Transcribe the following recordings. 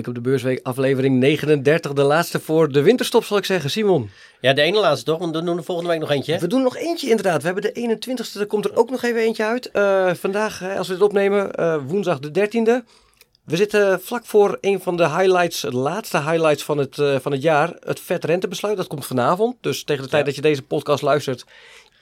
Blik op de beursweek, aflevering 39, de laatste voor de winterstop zal ik zeggen. Simon. Ja, de ene laatste toch, want we doen er volgende week nog eentje. We doen nog eentje inderdaad. We hebben de 21ste, er komt er ook nog even eentje uit. Uh, vandaag, als we dit opnemen, uh, woensdag de 13e. We zitten vlak voor een van de highlights, de laatste highlights van het, uh, van het jaar. Het vet rentebesluit, dat komt vanavond. Dus tegen de tijd dat je deze podcast luistert,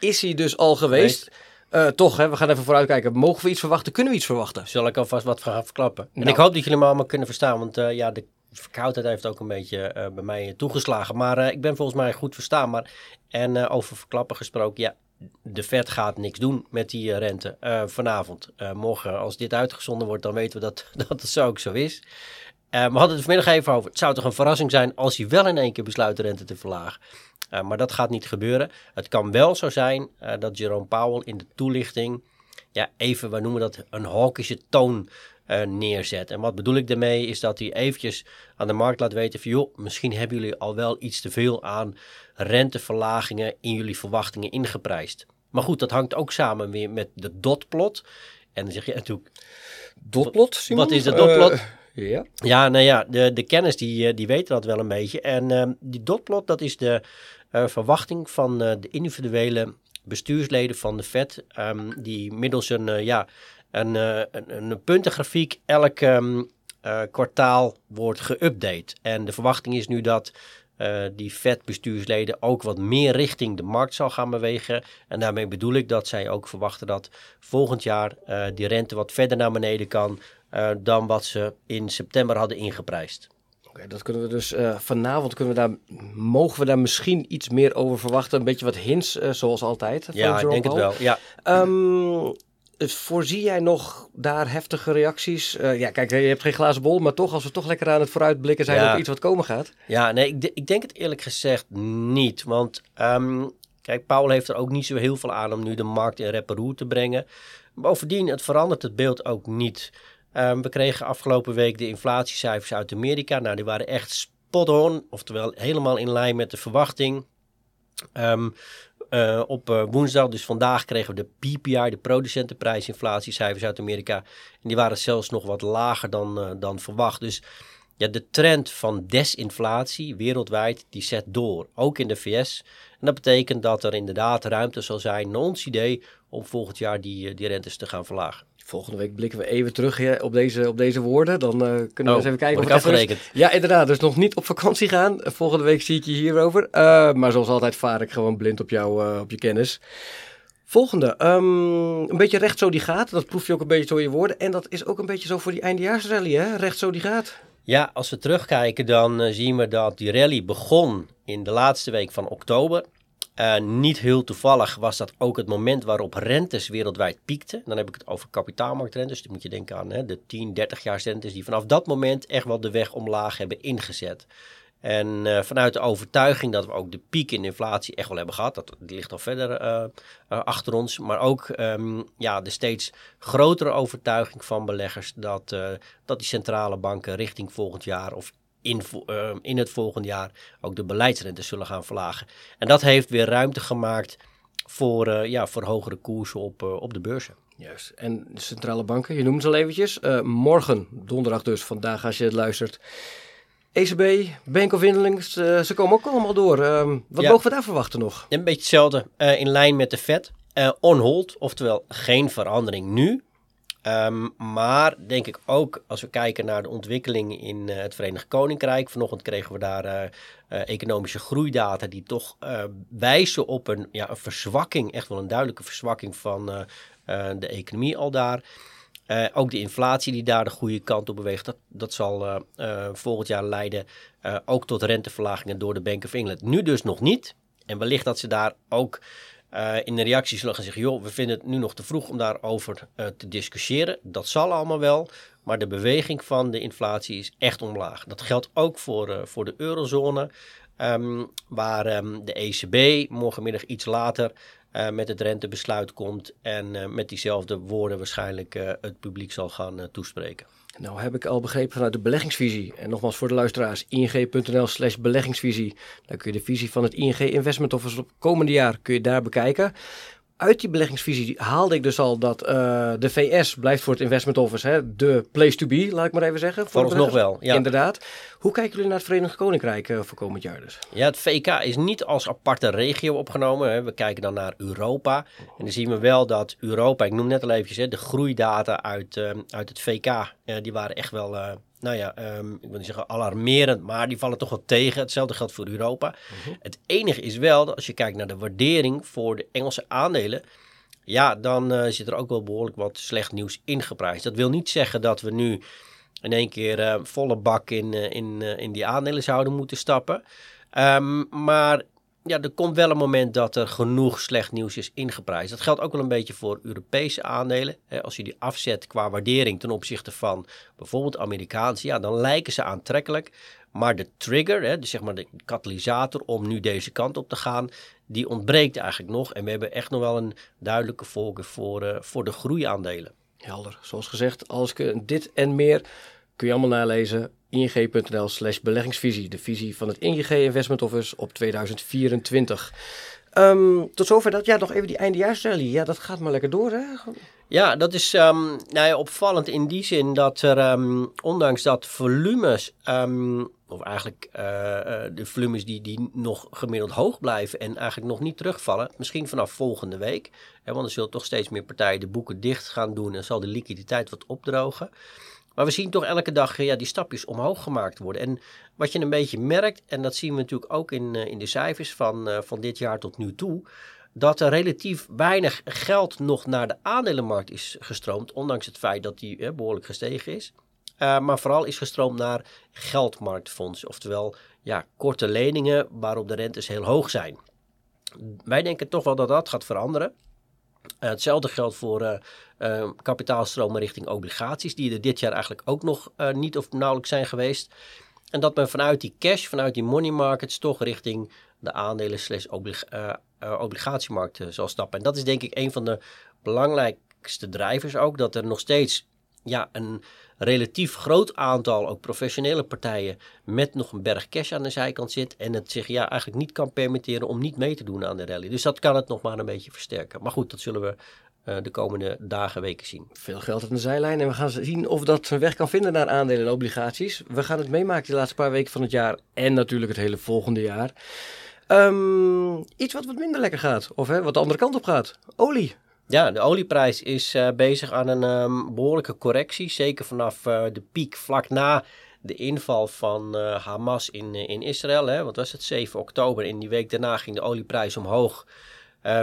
is hij dus al geweest. Uh, toch, hè, we gaan even vooruitkijken. Mogen we iets verwachten? Kunnen we iets verwachten? Zal ik alvast wat gaan verklappen? Nou. En ik hoop dat jullie me allemaal kunnen verstaan, want uh, ja, de verkoudheid heeft ook een beetje uh, bij mij toegeslagen. Maar ik ben volgens mij goed verstaanbaar. En over verklappen gesproken, ja, de Fed gaat niks doen met die rente vanavond. morgen, als dit uitgezonden wordt, dan weten we dat, dat het zo ook zo is. we hadden het vanmiddag even over. Het zou toch een verrassing zijn als hij wel in één keer besluit de rente te verlagen. Uh, maar dat gaat niet gebeuren. Het kan wel zo zijn uh, dat Jerome Powell in de toelichting, ja, even, we noemen dat een hawkische toon uh, neerzet. En wat bedoel ik daarmee is dat hij eventjes aan de markt laat weten van, joh, misschien hebben jullie al wel iets te veel aan renteverlagingen in jullie verwachtingen ingeprijsd. Maar goed, dat hangt ook samen weer met de dotplot. En dan zeg je natuurlijk... Dotplot, Simon? Wat is de dotplot? Ja. Ja, nou ja, de, de kennis die, die weten dat wel een beetje. En uh, die dotplot, dat is de verwachting van uh, de individuele bestuursleden van de Fed, um, die middels een, uh, ja, een, een, een, puntengrafiek elk um, kwartaal wordt geüpdate. En de verwachting is nu dat die Fed-bestuursleden ook wat meer richting de markt zal gaan bewegen. En daarmee bedoel ik dat zij ook verwachten dat volgend jaar die rente wat verder naar beneden kan dan wat ze in september hadden ingeprijsd dat kunnen we dus uh, vanavond kunnen we daar, mogen we daar misschien iets meer over verwachten. Een beetje wat hints, uh, zoals altijd. Ja, ik denk het wel. Ja. Um, voorzie jij nog daar heftige reacties? Uh, ja, kijk, je hebt geen glazen bol, maar toch, als we toch lekker aan het vooruitblikken zijn ja. op iets wat komen gaat. Ja, nee, ik, ik denk het eerlijk gezegd niet. Want um, kijk, Paul heeft er ook niet zo heel veel aan om nu de markt in reparoer te brengen. Bovendien, het verandert het beeld ook niet. Um, we kregen afgelopen week de inflatiecijfers uit Amerika. Nou, die waren echt spot on, oftewel helemaal in lijn met de verwachting. Um, uh, op uh, woensdag, dus vandaag, kregen we de PPI, de producentenprijsinflatiecijfers uit Amerika. En die waren zelfs nog wat lager dan, uh, dan verwacht. Dus ja, de trend van desinflatie wereldwijd, die zet door. Ook in de VS. En dat betekent dat er inderdaad ruimte zal zijn, naar ons idee, om volgend jaar die, die rentes te gaan verlagen. Volgende week blikken we even terug op, deze, op deze woorden. Dan uh, kunnen we oh, eens even kijken. Of afgerekend. Ja, inderdaad. Dus nog niet op vakantie gaan. Volgende week zie ik je hierover. Uh, maar zoals altijd vaar ik gewoon blind op, jou, uh, op je kennis. Volgende. Um, een beetje recht zo die gaat. Dat proef je ook een beetje in je woorden. En dat is ook een beetje zo voor die eindejaarsrally. Hè? Recht zo die gaat. Ja, als we terugkijken dan zien we dat die rally begon in de laatste week van oktober. Uh, niet heel toevallig was dat ook het moment waarop rentes wereldwijd piekten. Dan heb ik het over kapitaalmarktrentes. Dan moet je denken aan hè, de 10, 30 jaar rentes die vanaf dat moment echt wel de weg omlaag hebben ingezet. En uh, vanuit de overtuiging dat we ook de piek in inflatie echt wel hebben gehad, dat ligt al verder uh, uh, achter ons, maar ook um, ja, de steeds grotere overtuiging van beleggers dat, dat die centrale banken richting volgend jaar of in, uh, in het volgende jaar ook de beleidsrente zullen gaan verlagen. En dat heeft weer ruimte gemaakt voor, ja, voor hogere koersen op, op de beurzen. Juist. En de centrale banken, je noemt ze al eventjes. morgen, donderdag dus, vandaag als je het luistert. ECB, Bank of England, ze komen ook allemaal door. Ehm, wat ja. mogen we daar verwachten nog? Een beetje hetzelfde, in lijn met de Fed. on hold, oftewel geen verandering nu. Um, maar denk ik ook als we kijken naar de ontwikkeling in uh, het Verenigd Koninkrijk. Vanochtend kregen we daar uh, uh, economische groeidata die toch wijzen op een, ja, een verzwakking, echt wel een duidelijke verzwakking van de economie al daar. Ook de inflatie die daar de goede kant op beweegt, dat, dat zal volgend jaar leiden ook tot renteverlagingen door de Bank of England. Nu dus nog niet. En wellicht dat ze daar ook in de reactie zullen gaan zeggen: joh, we vinden het nu nog te vroeg om daarover te discussiëren. Dat zal allemaal wel, maar de beweging van de inflatie is echt omlaag. Dat geldt ook voor, voor de eurozone, um, waar um, de ECB morgenmiddag iets later met het rentebesluit komt en met diezelfde woorden waarschijnlijk het publiek zal gaan toespreken. Nou heb ik al begrepen vanuit de beleggingsvisie. En nogmaals voor de luisteraars, ing.nl slash beleggingsvisie. Daar kun je de visie van het ING Investment Office op komende jaar kun je daar bekijken. Uit die beleggingsvisie haalde ik dus al dat uh, de VS blijft voor het investment office hè, de place to be, laat ik maar even zeggen. Voor ons nog wel, ja. Inderdaad. Hoe kijken jullie naar het Verenigd Koninkrijk uh, voor komend jaar dus? Ja, het VK is niet als aparte regio opgenomen. Hè. We kijken dan naar Europa. En dan zien we wel dat Europa, ik noem net al eventjes, hè, de groeidata uit, uh, uit het VK, die waren echt wel nou ja, um, ik wil niet zeggen alarmerend, maar die vallen toch wel tegen. Hetzelfde geldt voor Europa. Mhm. Het enige is wel dat als je kijkt naar de waardering voor de Engelse aandelen, ja, dan uh, zit er ook wel behoorlijk wat slecht nieuws ingeprijsd. Dat wil niet zeggen dat we nu in één keer uh, volle bak in, uh, in, in die aandelen zouden moeten stappen. Um, maar ja, er komt wel een moment dat er genoeg slecht nieuws is ingeprijsd. Dat geldt ook wel een beetje voor Europese aandelen. Als je die afzet qua waardering ten opzichte van bijvoorbeeld Amerikaanse, ja, dan lijken ze aantrekkelijk. Maar de trigger, dus zeg maar de katalysator om nu deze kant op te gaan, die ontbreekt eigenlijk nog. En we hebben echt nog wel een duidelijke voorkeur voor, uh, voor de groeiaandelen. Helder. Zoals gezegd, als ik dit en meer kun je allemaal nalezen ing.nl slash beleggingsvisie. De visie van het ING Investment Office op 2024. Um, ehm, tot zover dat. Ja, nog even die eindejaarsrally. Ja, dat gaat maar lekker door, hè? Ja, dat is um, nou ja, opvallend in die zin dat er, um, ondanks dat volumes, of eigenlijk uh, de volumes die, die nog gemiddeld hoog blijven en eigenlijk nog niet terugvallen, misschien vanaf volgende week. Hè, want er zullen toch steeds meer partijen de boeken dicht gaan doen en zal de liquiditeit wat opdrogen. Maar we zien toch elke dag ja, die stapjes omhoog gemaakt worden. En wat je een beetje merkt, en dat zien we natuurlijk ook in, eh, in de cijfers van, uh, van dit jaar tot nu toe, dat er relatief weinig geld nog naar de aandelenmarkt is gestroomd, ondanks het feit dat die uh, behoorlijk gestegen is. maar vooral is gestroomd naar geldmarktfondsen, oftewel ja, korte leningen waarop de rentes heel hoog zijn. Wij denken toch wel dat dat gaat veranderen. Uh, hetzelfde geldt voor uh, uh, kapitaalstromen richting obligaties, die er dit jaar eigenlijk ook nog niet of nauwelijks zijn geweest. En dat men vanuit die cash, vanuit die money markets, toch richting de aandelen slash obligatiemarkt zal stappen. En dat is denk ik een van de belangrijkste drijvers ook, dat er nog steeds ja, een relatief groot aantal ook professionele partijen met nog een berg cash aan de zijkant zit en het zich ja, eigenlijk niet kan permitteren om niet mee te doen aan de rally. Dus dat kan het nog maar een beetje versterken. Maar goed, dat zullen we uh, de komende dagen, weken zien. Veel geld aan de zijlijn en we gaan zien of dat zijn weg kan vinden naar aandelen en obligaties. We gaan het meemaken de laatste paar weken van het jaar en natuurlijk het hele volgende jaar. Um, iets wat wat minder lekker gaat, of hè, wat de andere kant op gaat. Olie. Ja, de olieprijs is uh, bezig aan een um, behoorlijke correctie. Zeker vanaf uh, de piek vlak na de inval van uh, Hamas in, in Israël. Hè. Wat was het? 7 oktober. In die week daarna ging de olieprijs omhoog.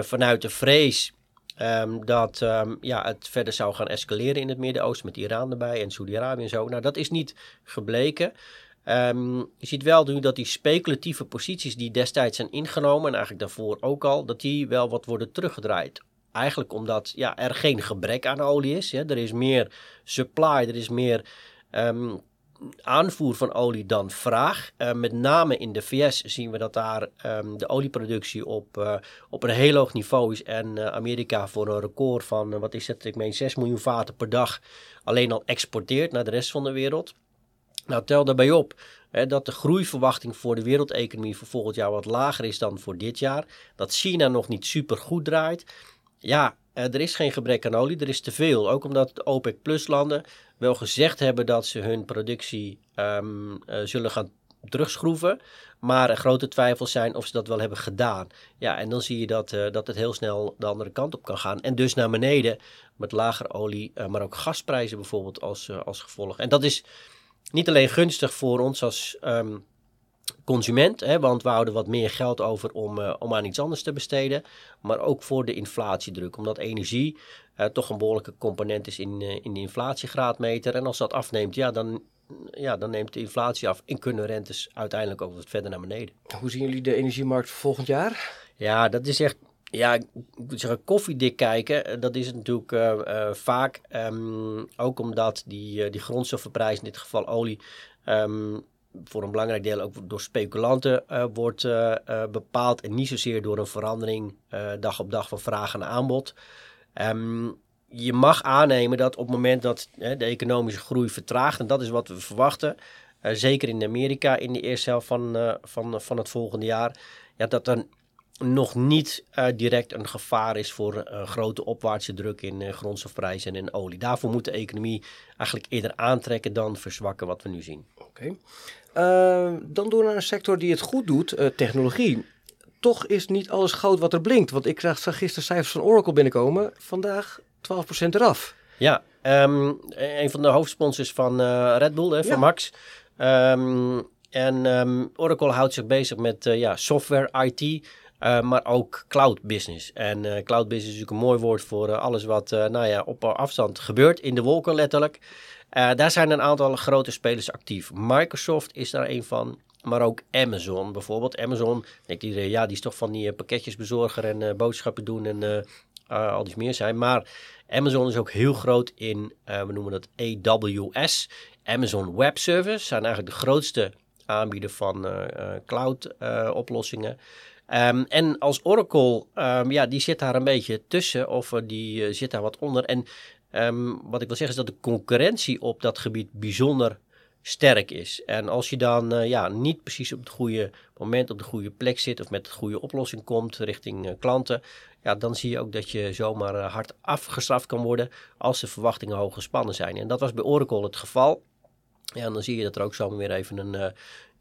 vanuit de vrees um, dat um, ja, het verder zou gaan escaleren in het Midden-Oosten. Met Iran erbij en Saudi-Arabië en zo. Nou, dat is niet gebleken. Je ziet wel nu dat die speculatieve posities die destijds zijn ingenomen, en eigenlijk daarvoor ook al, dat die wel wat worden teruggedraaid. Eigenlijk omdat ja, er geen gebrek aan olie is. Hè. Er is meer supply, er is meer um, aanvoer van olie dan vraag. Uh, met name in de VS zien we dat daar um, de olieproductie op, uh, op een heel hoog niveau is. En uh, Amerika voor een record van, wat is het, ik meen 6 miljoen vaten per dag alleen al exporteert naar de rest van de wereld. Nou, tel daarbij op hè, dat de groeiverwachting voor de wereldeconomie voor volgend jaar wat lager is dan voor dit jaar. Dat China nog niet super goed draait ja, eh, er is geen gebrek aan olie, er is te veel. Ook omdat de OPEC Plus landen wel gezegd hebben dat ze hun productie um, uh, zullen gaan terugschroeven. Maar er grote twijfels zijn of ze dat wel hebben gedaan. Ja, en dan zie je dat, uh, dat het heel snel de andere kant op kan gaan. En dus naar beneden met lager olie, maar ook gasprijzen bijvoorbeeld als, als gevolg. En dat is niet alleen gunstig voor ons als um, consument, hè, want we houden wat meer geld over om, uh, om aan iets anders te besteden, maar ook voor de inflatiedruk, omdat energie uh, toch een behoorlijke component is in, uh, in de inflatiegraadmeter. En als dat afneemt, ja, dan, ja, dan neemt de inflatie af en kunnen rentes uiteindelijk ook wat verder naar beneden. Hoe zien jullie de energiemarkt volgend jaar? Ja, dat is echt ja, ik moet zeggen, koffiedik kijken, dat is natuurlijk uh, uh, vaak. Um, ook omdat die, uh, die grondstoffenprijs, in dit geval olie, um, voor een belangrijk deel ook door speculanten uh, wordt uh, uh, bepaald en niet zozeer door een verandering dag op dag van vraag en aanbod. Um, je mag aannemen dat op het moment dat de economische groei vertraagt, en dat is wat we verwachten, zeker in Amerika in de eerste helft van, van, van het volgende jaar, ja, dat dan nog niet direct een gevaar is voor uh, grote opwaartse druk in uh, grondstofprijzen en in olie. Daarvoor moet de economie eigenlijk eerder aantrekken dan verzwakken wat we nu zien. Oké. dan door naar een sector die het goed doet, technologie. Toch is niet alles goud wat er blinkt. Want ik zag gisteren cijfers van Oracle binnenkomen. Vandaag 12% eraf. Ja, um, een van de hoofdsponsors van Red Bull, hè, van Max. Um, en um, Oracle houdt zich bezig met ja, software, IT... Uh, maar ook cloud business. En uh, cloud business is natuurlijk een mooi woord voor uh, alles wat nou ja, op afstand gebeurt, in de wolken letterlijk. daar zijn een aantal grote spelers actief. Microsoft is daar een van, maar ook Amazon bijvoorbeeld. Amazon, denkt iedereen, ja, die is toch van die pakketjesbezorger en boodschappen doen en al die meer zijn. Maar Amazon is ook heel groot in, we noemen dat AWS, Amazon Web Service. Zijn eigenlijk de grootste aanbieder van cloud oplossingen. Um, en als Oracle, um, ja, die zit daar een beetje tussen of uh, die uh, zit daar wat onder. En um, wat ik wil zeggen is dat de concurrentie op dat gebied bijzonder sterk is. En als je dan uh, ja, niet precies op het goede moment op de goede plek zit of met de goede oplossing komt richting klanten, ja, dan zie je ook dat je zomaar hard afgestraft kan worden als de verwachtingen hoog gespannen zijn. En dat was bij Oracle het geval. Ja, en dan zie je dat er ook zomaar weer even een,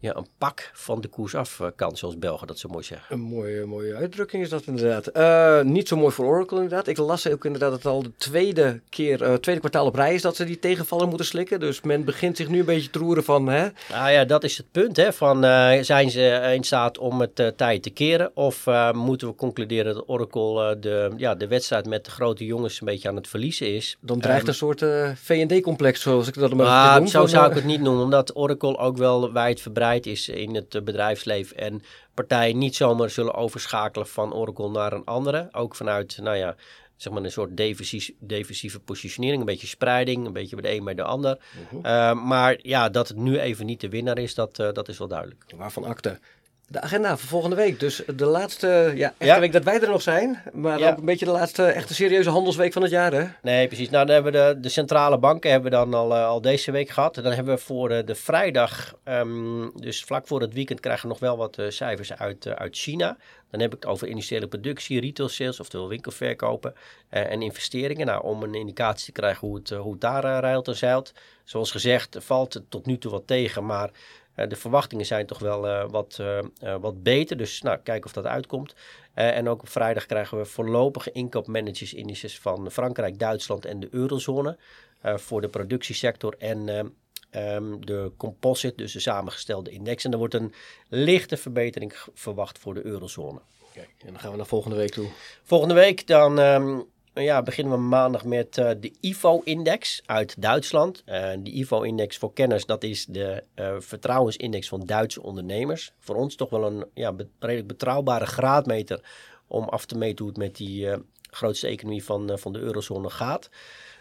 ja, een pak van de koers af eh, kan, zoals Belgen dat zo mooi zeggen. Een mooie, mooie uitdrukking is dat inderdaad. Uh, niet zo mooi voor Oracle inderdaad. Ik las ook inderdaad dat het al de tweede keer, uh, tweede kwartaal op rij is dat ze die tegenvallen moeten slikken. Dus men begint zich nu een beetje te roeren van... Hè? Nou ja, dat is het punt. Hè, van, uh, zijn ze in staat om het tijd te keren? Of moeten we concluderen dat Oracle de, ja, de wedstrijd met de grote jongens een beetje aan het verliezen is? Dan dreigt um, een soort V&D-complex, zoals ik dat maar nou, noem. Zo zou ik het niet noemen, omdat Oracle ook wel wijd verbreid is in het bedrijfsleven. En partijen niet zomaar zullen overschakelen van Oracle naar een andere. Ook vanuit, nou ja, zeg maar een soort defensieve, defensieve positionering. Een beetje spreiding, een beetje bij de een bij de ander. Mhm. Eh, maar ja, dat het nu even niet de winnaar is, dat, uh, dat is wel duidelijk. Waarvan akte? De agenda voor volgende week. Dus de laatste ja, echte week dat wij er nog zijn. Maar ook een beetje de laatste echte serieuze handelsweek van het jaar. Hè? Nee, precies. Nou, dan hebben we de, de centrale banken hebben we dan al, uh, al deze week gehad. En dan hebben we voor uh, de vrijdag, um, dus vlak voor het weekend, krijgen we nog wel wat uh, cijfers uit, uit China. Dan heb ik het over industriële productie, retail sales, oftewel winkelverkopen en investeringen. Nou, om een indicatie te krijgen hoe het, hoe het daar rijlt en zeilt. Zoals gezegd, valt het tot nu toe wat tegen, maar de verwachtingen zijn toch wel uh, wat, uh, wat beter. Dus nou, kijken of dat uitkomt. en ook op vrijdag krijgen we voorlopige inkoopmanagers indices van Frankrijk, Duitsland en de eurozone. voor de productiesector en um, de composite, dus de samengestelde index. En er wordt een lichte verbetering verwacht voor de eurozone. Kijk, en dan gaan we naar volgende week toe. Volgende week dan um, ja, beginnen we maandag met uh, de IFO-index uit Duitsland. Uh, de IFO-index voor kenners, dat is de uh, vertrouwensindex van Duitse ondernemers. Voor ons toch wel een ja, redelijk betrouwbare graadmeter om af te meten hoe het met die grootste economie van, van de eurozone gaat.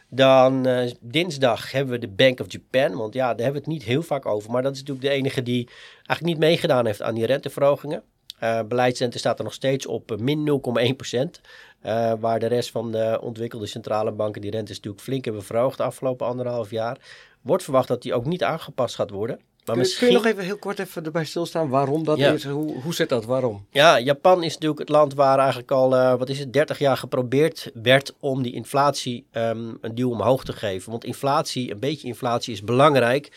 Dan dinsdag hebben we de Bank of Japan, want ja, daar hebben we het niet heel vaak over. Maar dat is natuurlijk de enige die eigenlijk niet meegedaan heeft aan die renteverhogingen. Uh, staat er nog steeds op min 0,1%. Uh, waar de rest van de ontwikkelde centrale banken die rentes natuurlijk flink hebben verhoogd de afgelopen anderhalf jaar. Wordt verwacht dat die ook niet aangepast gaat worden. Maar kun, misschien... kun je nog even heel kort even erbij stilstaan waarom dat is? Hoe, hoe zit dat? Waarom? Ja, Japan is natuurlijk het land waar eigenlijk al, uh, wat is het, 30 jaar geprobeerd werd om die inflatie um, een duw omhoog te geven. Want inflatie, een beetje inflatie is belangrijk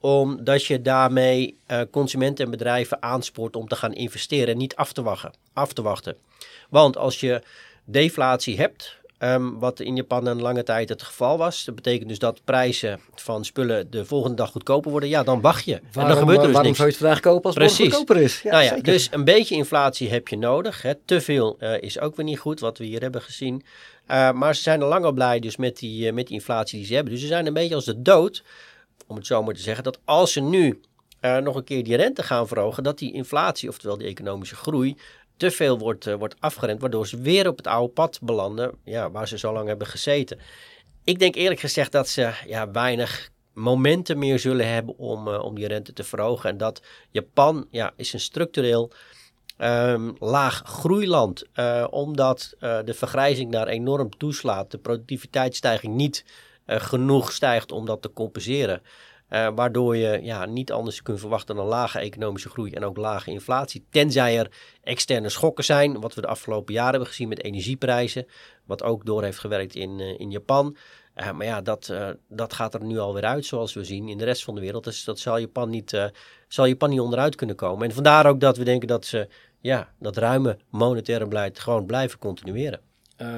omdat je daarmee uh, consumenten en bedrijven aanspoort om te gaan investeren en niet af te wachten. Af te wachten. Want als je deflatie hebt, um, wat in Japan een lange tijd het geval was. Dat betekent dus dat prijzen van spullen de volgende dag goedkoper worden. Ja, dan wacht je. Waarom, en dan gebeurt er dus waarom niks. zou je het vandaag kopen als het goedkoper is? Ja, nou ja, dus een beetje inflatie heb je nodig. Hè. Te veel uh, is ook weer niet goed, wat we hier hebben gezien. Uh, maar ze zijn al lang al blij dus met die, uh, met die inflatie die ze hebben. Dus ze zijn een beetje als de dood, om het zo maar te zeggen, dat als ze nu nog een keer die rente gaan verhogen, dat die inflatie, oftewel die economische groei, te veel wordt, uh, wordt afgerend, waardoor ze weer op het oude pad belanden, ja, waar ze zo lang hebben gezeten. Ik denk eerlijk gezegd dat ze ja, weinig momenten meer zullen hebben om, uh, om die rente te verhogen. En dat Japan ja, is een structureel um, laag groeiland, uh, omdat de vergrijzing daar enorm toeslaat, de productiviteitsstijging niet genoeg stijgt om dat te compenseren. Uh, waardoor je ja, niet anders kunt verwachten dan lage economische groei en ook lage inflatie. Tenzij er externe schokken zijn, wat we de afgelopen jaren hebben gezien met energieprijzen. Wat ook door heeft gewerkt in, uh, in Japan. Uh, maar ja, dat, dat gaat er nu alweer uit, zoals we zien in de rest van de wereld. Dus dat zal Japan niet, zal Japan niet onderuit kunnen komen. En vandaar ook dat we denken dat ze ja, dat ruime monetaire beleid gewoon blijven continueren. Uh,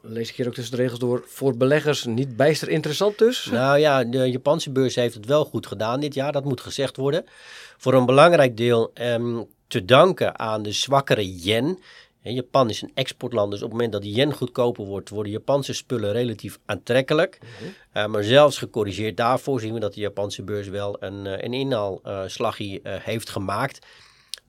lees ik hier ook tussen de regels door. Voor beleggers niet bijster interessant dus? Nou ja, de Japanse beurs heeft het wel goed gedaan dit jaar. Dat moet gezegd worden. Voor een belangrijk deel um, te danken aan de zwakkere yen. Japan is een exportland, dus op het moment dat de yen goedkoper wordt, worden Japanse spullen relatief aantrekkelijk. uh, maar zelfs gecorrigeerd daarvoor zien we dat de Japanse beurs wel een, uh, een inhaalslagje heeft gemaakt.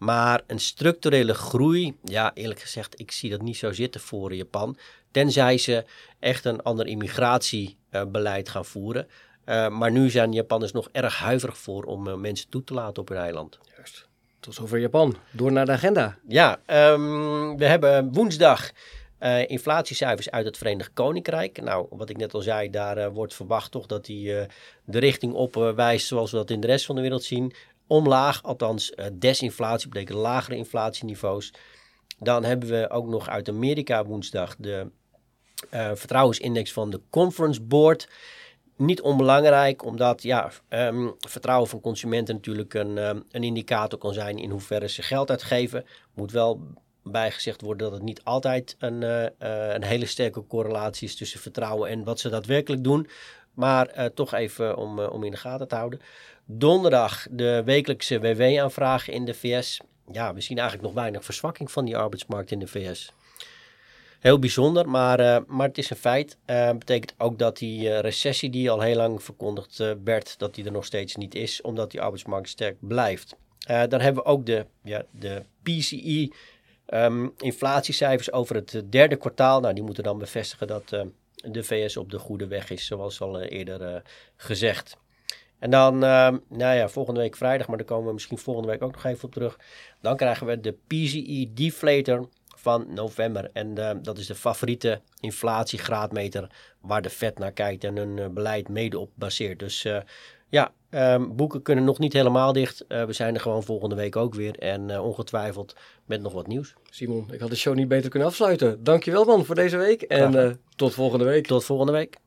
Maar een structurele groei, ja, eerlijk gezegd, ik zie dat niet zo zitten voor Japan. Tenzij ze echt een ander immigratiebeleid gaan voeren. Uh, maar nu zijn Japanners nog erg huiverig voor om uh, mensen toe te laten op hun eiland. Juist. Tot zover Japan. Door naar de agenda. Ja, um, we hebben woensdag uh, inflatiecijfers uit het Verenigd Koninkrijk. Nou, wat ik net al zei, daar wordt verwacht toch dat die de richting op wijst zoals we dat in de rest van de wereld zien omlaag, althans uh, desinflatie betekent lagere inflatieniveaus. Dan hebben we ook nog uit Amerika woensdag de uh, vertrouwensindex van de Conference Board. Niet onbelangrijk, omdat ja, um, vertrouwen van consumenten natuurlijk een, um, een indicator kan zijn in hoeverre ze geld uitgeven. Moet wel bijgezegd worden dat het niet altijd een, uh, een hele sterke correlatie is tussen vertrouwen en wat ze daadwerkelijk doen. Maar toch even om, om in de gaten te houden. Donderdag de wekelijkse WW-aanvraag in de VS. Ja, we zien eigenlijk nog weinig verzwakking van die arbeidsmarkt in de VS. Heel bijzonder, maar, uh, maar het is een feit. Uh, betekent ook dat die recessie die al heel lang verkondigd werd, dat die er nog steeds niet is, omdat die arbeidsmarkt sterk blijft. dan hebben we ook de, ja, de PCE um, inflatiecijfers over het derde kwartaal. Nou, die moeten dan bevestigen dat de VS op de goede weg is, zoals al eerder gezegd. En dan, uh, nou ja, volgende week vrijdag, maar daar komen we misschien volgende week ook nog even op terug. Dan krijgen we de PCE Deflator van november. En uh, dat is de favoriete inflatiegraadmeter waar de Fed naar kijkt en hun uh, beleid mede op baseert. Dus eh, ja, um, boeken kunnen nog niet helemaal dicht. we zijn er gewoon volgende week ook weer en ongetwijfeld met nog wat nieuws. Simon, ik had de show niet beter kunnen afsluiten. Dankjewel man voor deze week en tot volgende week. Tot volgende week.